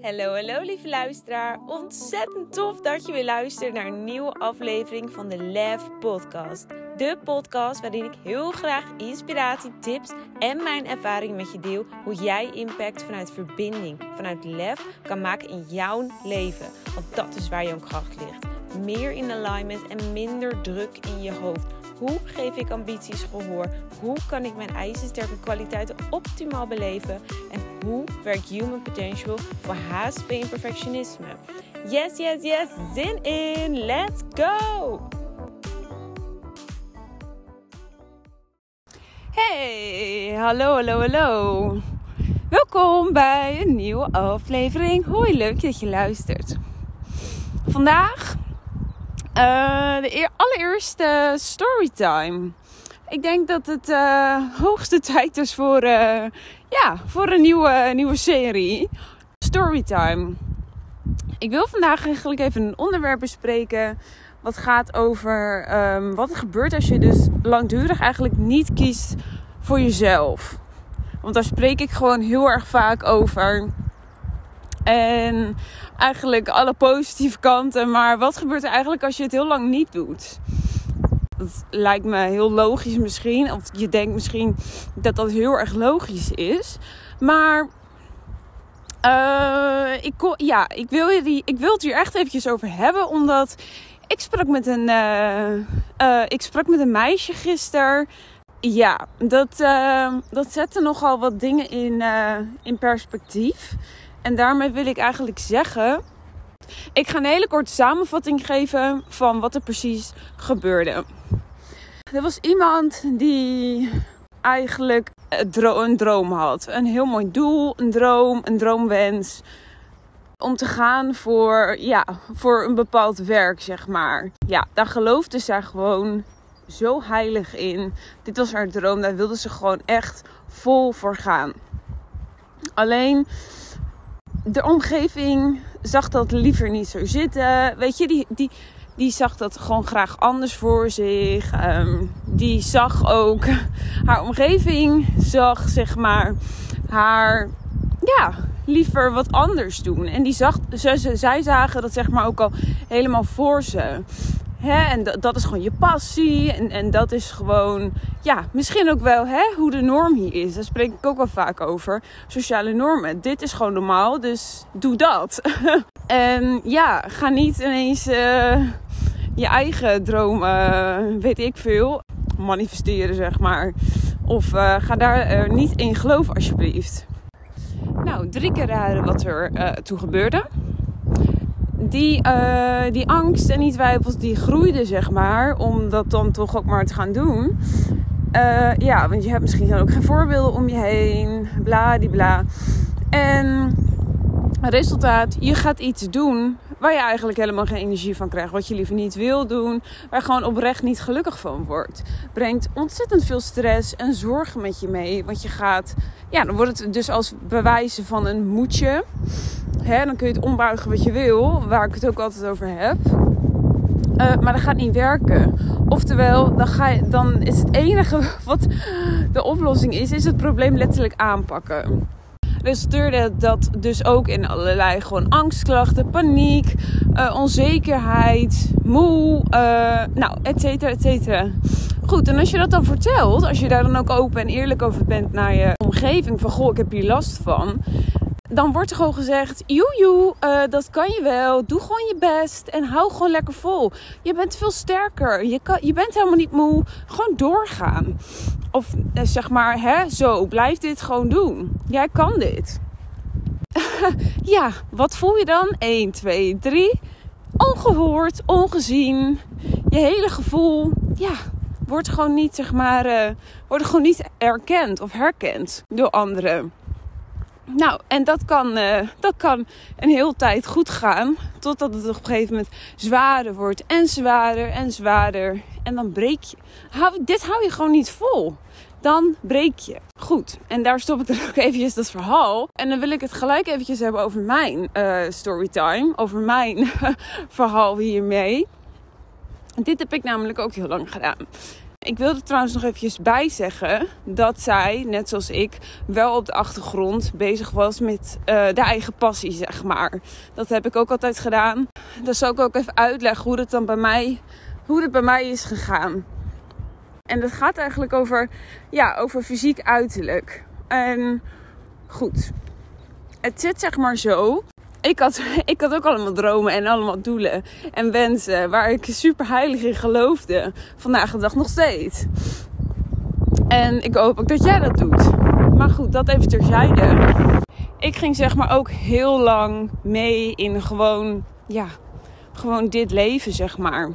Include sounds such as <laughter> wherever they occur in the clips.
Hallo, hallo lieve luisteraar. Ontzettend tof dat je weer luistert naar een nieuwe aflevering van de Lef Podcast. De podcast waarin ik heel graag inspiratie, tips en mijn ervaring met je deel. Hoe jij impact vanuit verbinding, vanuit lef kan maken in jouw leven. Want dat is waar jouw kracht ligt. Meer in alignment en minder druk in je hoofd. Hoe geef ik ambities gehoor? Hoe kan ik mijn ijzersterke kwaliteiten optimaal beleven? En hoe werkt human potential voor HSP en perfectionisme? Yes, yes, yes, zin in! Let's go! Hey, hallo, hallo, hallo. Welkom bij een nieuwe aflevering. Hoi, leuk dat je luistert. Vandaag uh, de allereerste storytime. Ik denk dat het uh, hoogste <laughs> tijd is voor, uh, ja, voor een nieuwe, nieuwe serie. Storytime. Ik wil vandaag eigenlijk even een onderwerp bespreken. Wat gaat over um, wat er gebeurt als je dus langdurig eigenlijk niet kiest voor jezelf. Want daar spreek ik gewoon heel erg vaak over. En eigenlijk alle positieve kanten. Maar wat gebeurt er eigenlijk als je het heel lang niet doet? Dat lijkt me heel logisch misschien. Of je denkt misschien dat dat heel erg logisch is. Maar uh, ik, ja, ik, wil ik wil het hier echt eventjes over hebben. Omdat ik sprak met een, uh, uh, ik sprak met een meisje gisteren. Ja, dat, dat zette nogal wat dingen in, in perspectief. En daarmee wil ik eigenlijk zeggen. Ik ga een hele korte samenvatting geven van wat er precies gebeurde. Er was iemand die eigenlijk een droom had. Een heel mooi doel, een droom, een droomwens. Om te gaan voor, ja, voor een bepaald werk, zeg maar. Ja, daar geloofde zij gewoon zo heilig in. Dit was haar droom, daar wilde ze gewoon echt vol voor gaan. Alleen de omgeving zag dat liever niet zo zitten. Weet je, die, die, die zag dat gewoon graag anders voor zich. Um, die zag ook <laughs> haar omgeving, zag zeg maar haar, ja, liever wat anders doen. En die zag, ze, zij zagen dat zeg maar ook al helemaal voor ze. Hè? En dat, is gewoon je passie. En, en dat is gewoon, ja, misschien ook wel hè, hoe de norm hier is. Daar spreek ik ook wel vaak over. Sociale normen. Dit is gewoon normaal, dus doe dat. <laughs> en ja, ga niet ineens uh, je eigen droom, weet ik veel, manifesteren, zeg maar. Of uh, ga daar niet in geloven, alsjeblieft. Nou, drie keer raden wat er toen gebeurde die, uh, die angst en die twijfels die groeiden, zeg maar, om dat dan toch ook maar te gaan doen. Uh, ja, want je hebt misschien dan ook geen voorbeelden om je heen, bla. En resultaat, je gaat iets doen waar je eigenlijk helemaal geen energie van krijgt. Wat je liever niet wil doen. Waar je gewoon oprecht niet gelukkig van wordt. Brengt ontzettend veel stress en zorgen met je mee. Want je gaat, ja, dan wordt het dus als bewijzen van een moedje. Hè, dan kun je het ombuigen wat je wil. Waar ik het ook altijd over heb. Uh, maar dat gaat niet werken. Oftewel, dan, ga je, dan is het enige <laughs> wat de oplossing is, is het probleem letterlijk aanpakken resulteerde dat dus ook in allerlei gewoon angstklachten, paniek, uh, onzekerheid, moe, uh, nou, et cetera, et cetera. Goed, en als je dat dan vertelt, als je daar dan ook open en eerlijk over bent naar je omgeving, van goh, ik heb hier last van, dan wordt er gewoon gezegd: Joejoe, uh, dat kan je wel. Doe gewoon je best en hou gewoon lekker vol. Je bent veel sterker. Je, kan, je bent helemaal niet moe. Gewoon doorgaan. Of eh, zeg maar, hè, zo, blijf dit gewoon doen. Jij kan dit. <laughs> ja, wat voel je dan? 1, 2, 3. Ongehoord, ongezien. Je hele gevoel, ja, wordt gewoon niet, zeg maar, uh, wordt gewoon niet erkend of herkend door anderen. Nou, en dat kan, uh, dat kan een hele tijd goed gaan. Totdat het op een gegeven moment zwaarder wordt. En zwaarder en zwaarder. En dan breek je. Dit hou je gewoon niet vol. Dan breek je. Goed, en daar stop ik er <laughs> ook eventjes dat verhaal. En dan wil ik het gelijk eventjes hebben over mijn uh, storytime. Over mijn <laughs> verhaal hiermee. Dit heb ik namelijk ook heel lang gedaan. Ik wilde trouwens nog eventjes bij zeggen dat zij, net zoals ik, wel op de achtergrond bezig was met uh, de eigen passie, zeg maar. Dat heb ik ook altijd gedaan. Dan zal ik ook even uitleggen hoe het dan bij mij, hoe het bij mij is gegaan. En dat gaat eigenlijk over, ja, over fysiek uiterlijk. En goed, het zit zeg maar zo. Ik had, <laughs> ik had ook allemaal dromen en allemaal doelen en wensen waar ik super heilig in geloofde. Vandaag de dag nog steeds. En ik hoop ook dat jij dat doet. Maar goed, dat even terzijde. Ik ging zeg maar ook heel lang mee in gewoon, ja, gewoon dit leven zeg maar.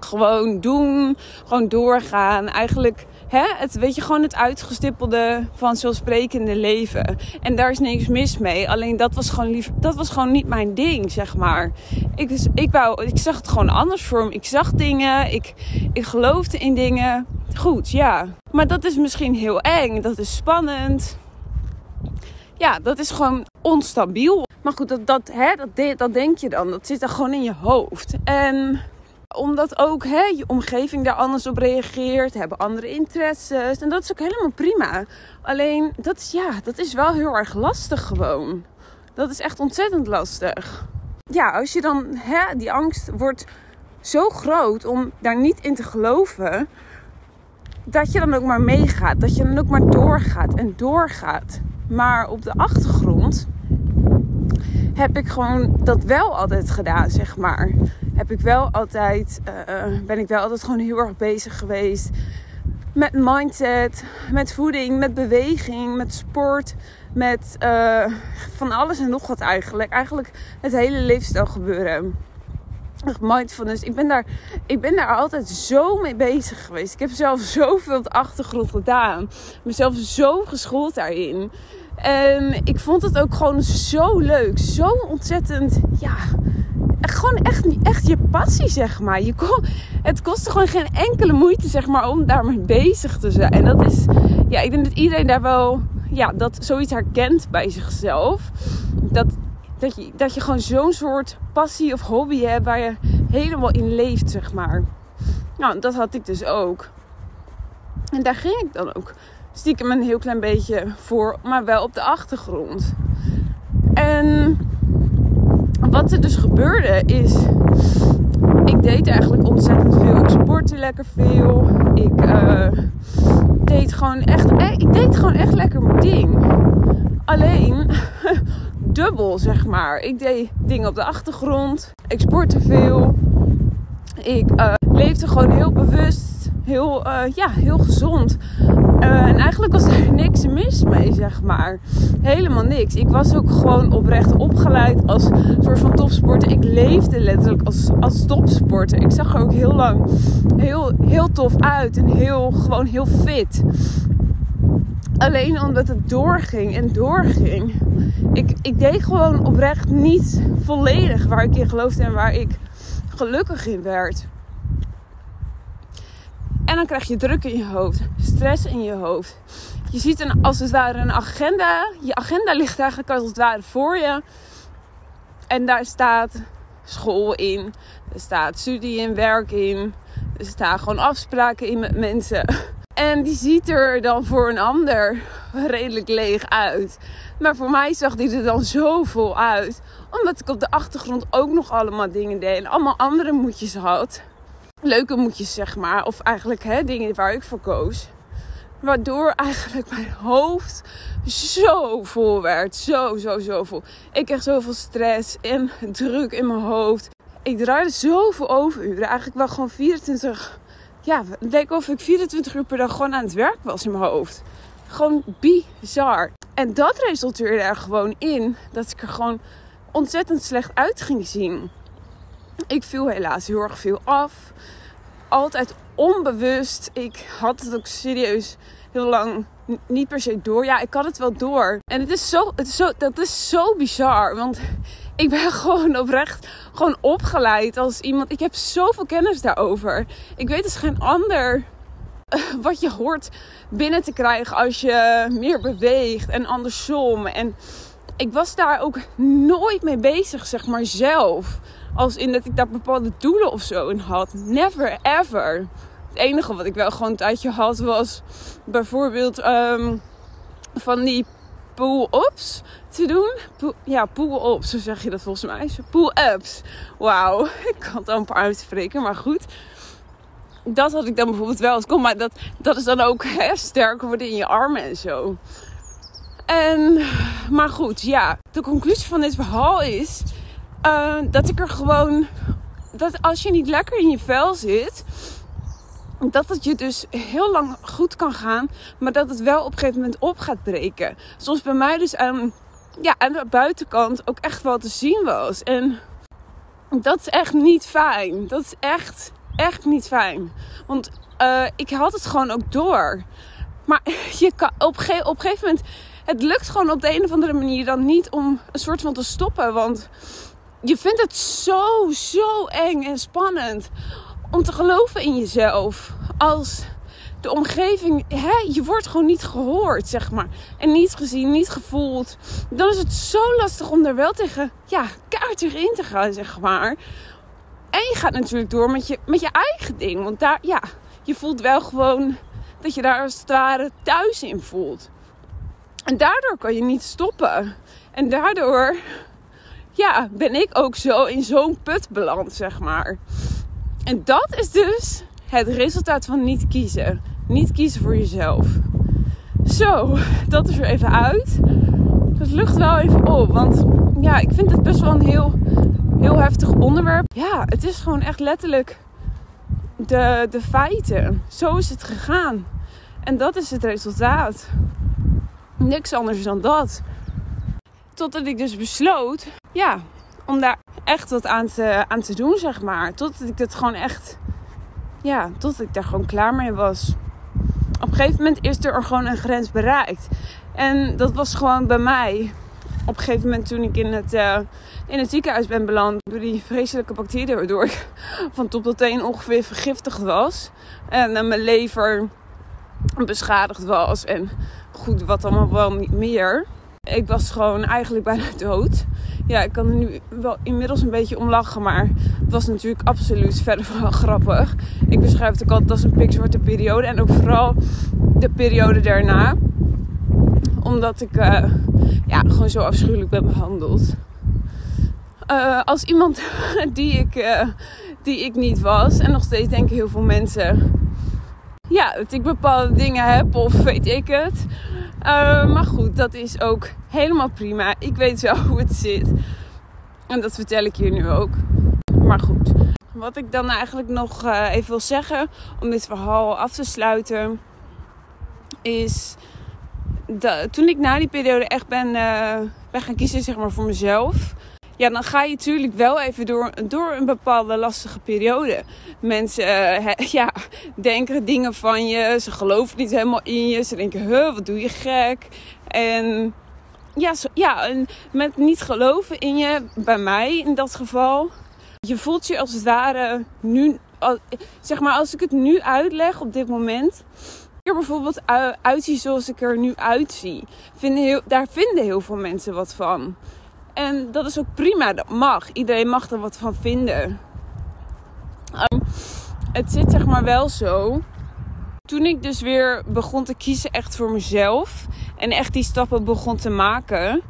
Gewoon doen, gewoon doorgaan. Eigenlijk hè, het, weet je, gewoon het uitgestippelde van sprekende leven. En daar is niks mis mee. Alleen dat was gewoon, lief, dat was gewoon niet mijn ding, zeg maar. Ik, dus, ik, wou, ik zag het gewoon anders voor me. Ik zag dingen, ik, ik geloofde in dingen. Goed, ja. Maar dat is misschien heel eng. Dat is spannend. Ja, dat is gewoon onstabiel. Maar goed, dat, dat, hè, dat, dat denk je dan. Dat zit er gewoon in je hoofd. En omdat ook hè, je omgeving daar anders op reageert, hebben andere interesses. En dat is ook helemaal prima. Alleen, dat is, ja, dat is wel heel erg lastig gewoon. Dat is echt ontzettend lastig. Ja, als je dan, hè, die angst wordt zo groot om daar niet in te geloven. Dat je dan ook maar meegaat. Dat je dan ook maar doorgaat en doorgaat. Maar op de achtergrond heb ik gewoon dat wel altijd gedaan, zeg maar heb ik wel altijd, uh, ben ik wel altijd gewoon heel erg bezig geweest met mindset, met voeding, met beweging, met sport, met uh, van alles en nog wat eigenlijk. Eigenlijk het hele leefstijl gebeuren. Mindfulness. Ik ben, daar, ik ben daar altijd zo mee bezig geweest. Ik heb zelf zoveel op de achtergrond gedaan. Mezelf zo geschoold daarin. En ik vond het ook gewoon zo leuk. Zo ontzettend, ja, gewoon echt, echt je passie, zeg maar. Je het kostte gewoon geen enkele moeite, zeg maar, om daarmee bezig te zijn. En dat is, ja, ik denk dat iedereen daar wel, ja, dat zoiets herkent bij zichzelf. Dat, dat, je, dat je gewoon zo'n soort passie of hobby hebt waar je helemaal in leeft, zeg maar. Nou, dat had ik dus ook. En daar ging ik dan ook stiekem een heel klein beetje voor, maar wel op de achtergrond. En wat er dus gebeurde is. Ik deed eigenlijk ontzettend veel. Ik sportte lekker veel. Ik uh, deed gewoon echt. Eh, ik deed gewoon echt lekker mijn ding. Alleen <laughs> dubbel, zeg maar. Ik deed dingen op de achtergrond. Ik sportte veel. Ik uh, leefde gewoon heel bewust. Heel, ja, heel gezond. Uh, en eigenlijk was er <laughs> niks mis mee, zeg maar. Helemaal niks. Ik was ook gewoon oprecht opgeleid als soort van topsporter. Ik leefde letterlijk als, als topsporter. Ik zag er ook heel lang heel, heel tof uit en heel, gewoon heel fit. Alleen omdat het doorging en doorging. Ik, ik deed gewoon oprecht niet volledig waar ik in geloofde en waar ik gelukkig in werd. En dan krijg je druk in je hoofd, stress in je hoofd. Je ziet een, als het ware een agenda. Je agenda ligt eigenlijk als het ware voor je. En daar staat school in, er staat studie en werk in, er staan gewoon afspraken in met mensen. En die ziet er dan voor een ander redelijk leeg uit. Maar voor mij zag die er dan zo vol uit. Omdat ik op de achtergrond ook nog allemaal dingen deed. En allemaal andere moedjes had leuke moedjes, zeg maar. Of eigenlijk hè, dingen waar ik voor koos. Waardoor eigenlijk mijn hoofd zo vol werd. Zo, zo, zo vol. Ik kreeg zoveel stress en druk in mijn hoofd. Ik draaide zoveel overuren. Eigenlijk wel gewoon 24... Ja, het leek of ik 24 uur per dag gewoon aan het werk was in mijn hoofd. Gewoon bizar. En dat resulteerde er gewoon in dat ik er gewoon ontzettend slecht uit ging zien. Ik viel helaas heel erg veel af. Altijd onbewust. Ik had het ook serieus heel lang niet per se door. Ja, ik had het wel door. En het is zo, het is zo, dat is zo bizar. Want ik ben <laughs> gewoon oprecht gewoon opgeleid als iemand. Ik heb zoveel kennis daarover. Ik weet dus geen ander eh, wat je hoort binnen te krijgen als je meer beweegt en andersom. En ik was daar ook nooit mee bezig, zeg maar zelf. Als in dat ik daar bepaalde doelen of zo in had. Never ever. Het enige wat ik wel gewoon een tijdje had was bijvoorbeeld ehm, van die pull-ups te doen. Ja, pull-ups, zo zeg je dat volgens mij. Pull-ups. Wauw, <laughs> ik kan het amper uitspreken, maar goed. Dat had ik dan bijvoorbeeld wel. Kom maar, dat, dat is dan ook hè, sterker worden in je armen en zo. En, maar goed, ja. De conclusie van dit verhaal is uh, dat ik er gewoon. Dat als je niet lekker in je vel zit, dat het je dus heel lang goed kan gaan, maar dat het wel op een gegeven moment op gaat breken. Zoals bij mij dus aan, ja, aan de buitenkant ook echt wel te zien was. En dat is echt niet fijn. Dat is echt, echt niet fijn. Want uh, ik had het gewoon ook door. Maar <laughs> je kan, op, op een gegeven moment, het lukt gewoon op de een of andere manier dan niet om een soort van te stoppen. Want je vindt het zo, zo eng en spannend om te geloven in jezelf. Als de omgeving, hè, je wordt gewoon niet gehoord, zeg maar. En niet gezien, niet gevoeld. Dan is het zo lastig om daar wel tegen, ja, kaart in te gaan, zeg maar. En je gaat natuurlijk door met je, met je eigen ding. Want daar, ja, je voelt wel gewoon dat je daar als het ware thuis in voelt. En daardoor kan je niet stoppen. En daardoor, ja, ben ik ook zo in zo'n put beland, zeg maar. En dat is dus het resultaat van niet kiezen. Niet kiezen voor jezelf. Zo, dat is er even uit. Het lucht wel even op. Want ja, ik vind het best wel een heel, heel heftig onderwerp. Ja, het is gewoon echt letterlijk de, de feiten. Zo is het gegaan. En dat is het resultaat. Niks anders dan dat. Totdat ik dus besloot, ja, om daar echt wat aan te, aan te doen, zeg maar. Totdat ik het gewoon echt, ja, totdat ik daar gewoon klaar mee was. Op een gegeven moment is er gewoon een grens bereikt. En dat was gewoon bij mij. Op een gegeven moment toen ik in het, uh, in het ziekenhuis ben beland door die vreselijke bacteriën, waardoor ik van top tot teen ongeveer vergiftigd was. En uh, mijn lever beschadigd was en goed, wat allemaal wel niet meer. Ik was gewoon eigenlijk bijna dood ja, ik kan er nu wel inmiddels een beetje om lachen, maar het was natuurlijk absoluut verder <laughs> van grappig. Ik beschrijf het ook altijd als een pikzwarte periode en ook vooral de periode daarna. Omdat ik uh, ja, gewoon zo afschuwelijk ben behandeld. Uh, als iemand <laughs> die ik, uh, die ik niet was. En nog steeds denken heel veel mensen ja, dat ik bepaalde dingen heb of weet ik het. Uh, maar goed, dat is ook helemaal prima. Ik weet wel hoe het zit. En dat vertel ik je nu ook. Maar goed. Wat ik dan eigenlijk nog uh, even wil zeggen om dit verhaal af te sluiten. Is dat toen ik na die periode echt ben, uh, ben gaan kiezen zeg maar, voor mezelf ja, dan ga je natuurlijk wel even door, door een bepaalde lastige periode. Mensen uh, <laughs> ja, denken dingen van je, ze geloven niet helemaal in je, ze denken, huh, wat doe je gek? En ja, ja, en met niet geloven in je, bij mij in dat geval, je voelt je als het ware nu, zeg maar, als ik het nu uitleg op dit moment er bijvoorbeeld uitzie zoals ik er nu uitzie. Vinden heel, daar vinden heel veel mensen wat van. En dat is ook prima, dat mag. Iedereen mag er wat van vinden. Um, het zit zeg maar wel zo. Toen ik dus weer begon te kiezen echt voor mezelf. En echt die stappen begon te maken.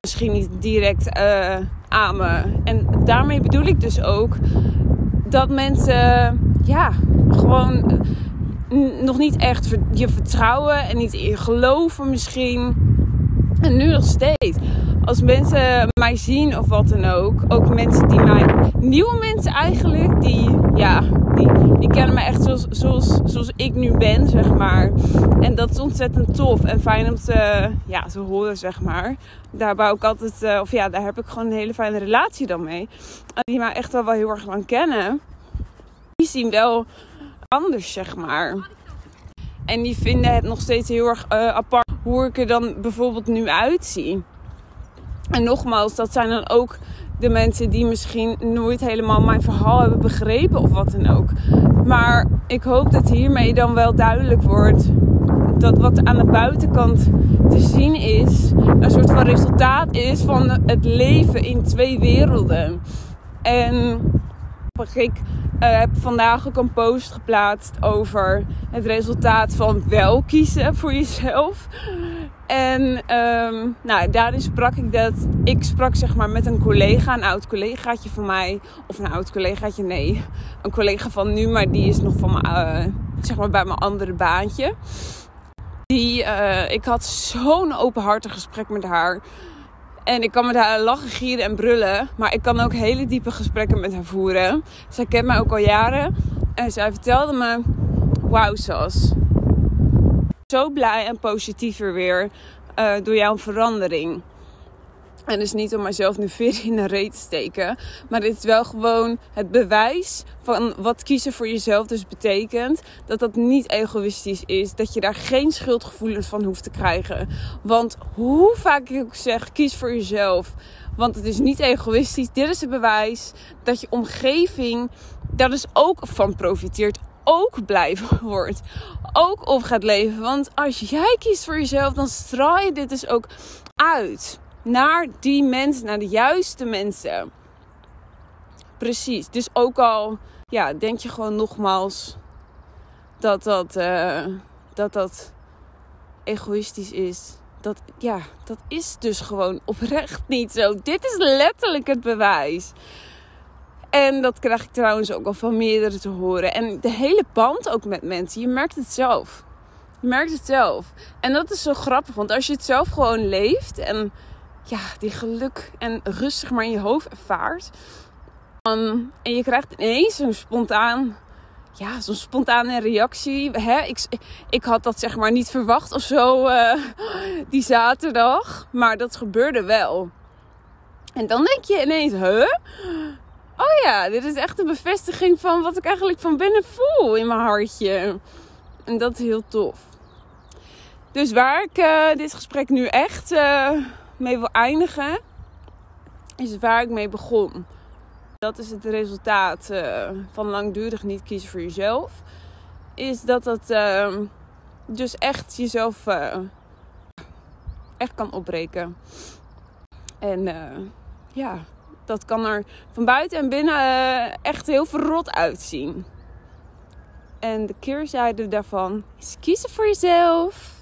Misschien niet direct uh, aan me. En daarmee bedoel ik dus ook dat mensen ja, gewoon nog niet echt je vertrouwen en niet in je geloven misschien. En nu nog steeds als mensen mij zien of wat dan ook, ook mensen die mij, nieuwe mensen eigenlijk, die, ja, die, die kennen me echt zoals, zoals, zoals ik nu ben, zeg maar. En dat is ontzettend tof en fijn om te, ja, te horen, zeg maar. Daar bouw ik altijd, uh, of ja, daar heb ik gewoon een hele fijne relatie dan mee. En die mij echt wel, wel heel erg lang kennen, die zien wel anders, zeg maar. En die vinden het nog steeds heel erg uh, apart hoe ik er dan bijvoorbeeld nu uitzie. En nogmaals, dat zijn dan ook de mensen die misschien nooit helemaal mijn verhaal hebben begrepen of wat dan ook. Maar ik hoop dat hiermee dan wel duidelijk wordt dat wat aan de buitenkant te zien is, een soort van resultaat is van het leven in twee werelden. En Ik uh, heb vandaag ook een post geplaatst over het resultaat van wel kiezen voor jezelf. En um, nou, daarin sprak ik dat. Ik sprak zeg maar met een collega, een oud collegaatje van mij. Of een oud collegaatje, nee. Een collega van nu, maar die is nog van mijn, uh, zeg maar bij mijn andere baantje. Die, uh, ik had zo'n openhartig gesprek met haar. En ik kan met haar lachen, gieren en brullen. Maar ik kan ook hele diepe gesprekken met haar voeren. Zij kent mij ook al jaren. En zij vertelde me: Wauw, Sas. Zo blij en positiever weer uh, door jouw verandering. En dus niet om mezelf nu <laughs> weer in een reet te steken. Maar dit is wel gewoon het bewijs van wat kiezen voor jezelf dus betekent. Dat dat niet egoïstisch is. Dat je daar geen schuldgevoelens van hoeft te krijgen. Want hoe vaak ik ook zeg, kies voor jezelf. Want het is niet egoïstisch. Dit is het bewijs dat je omgeving daar dus ook van profiteert. Ook blij <laughs> wordt. Ook op gaat leven. Want als jij kiest voor jezelf, dan straal je dit dus ook uit naar die mensen, naar de juiste mensen. Precies. Dus ook al ja, denk je gewoon nogmaals dat dat, uh, dat, dat egoïstisch is. Dat, ja, dat is dus gewoon oprecht niet zo. Dit is letterlijk het bewijs. En dat krijg ik trouwens ook al van meerdere te horen. En de hele band ook met mensen. Je merkt het zelf. Je merkt het zelf. En dat is zo grappig. Want als je het zelf gewoon leeft en ja, die geluk en rustig maar in je hoofd ervaart. Um, en je krijgt ineens een spontaan, ja, zo'n spontane reactie. Hè? Ik, ik had dat zeg maar niet verwacht of zo uh, die zaterdag. Maar dat gebeurde wel. En dan denk je ineens, huh? Oh ja, dit is echt een bevestiging van wat ik eigenlijk van binnen voel in mijn hartje. En dat is heel tof. Dus waar ik uh, dit gesprek nu echt... Uh, mee wil eindigen, is waar ik mee begon. Dat is het resultaat uh, van langdurig niet kiezen voor jezelf. Is dat het uh, dus echt jezelf uh, echt kan opbreken. En ja, dat kan er van buiten en binnen echt heel verrot uitzien. En de keerzijde daarvan is kiezen voor jezelf.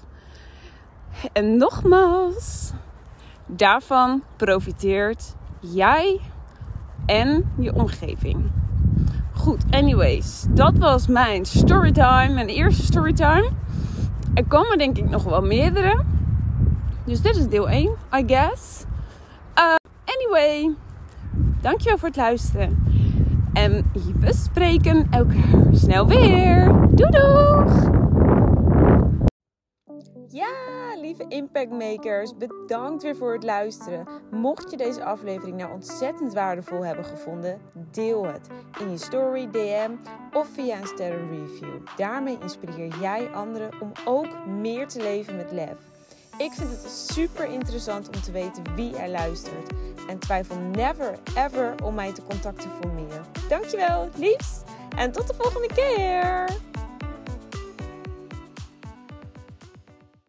En nogmaals, Daarvan profiteert jij en je omgeving. Goed, anyways, dat was mijn storytime, mijn eerste storytime. Er komen denk ik nog wel meerdere. Dus dit is deel 1, I guess. Uh, anyway, dankjewel voor het luisteren. En we spreken elkaar snel weer. Doei doeg! Ja, lieve impactmakers, bedankt weer voor het luisteren. Mocht je deze aflevering nou ontzettend waardevol hebben gevonden, deel het in je story, DM of via een sterren review. Daarmee inspireer jij anderen om ook meer te leven met lef. Ik vind het super interessant om te weten wie er luistert. En twijfel never ever om mij te contacten voor meer. Dankjewel, liefs. En tot de volgende keer.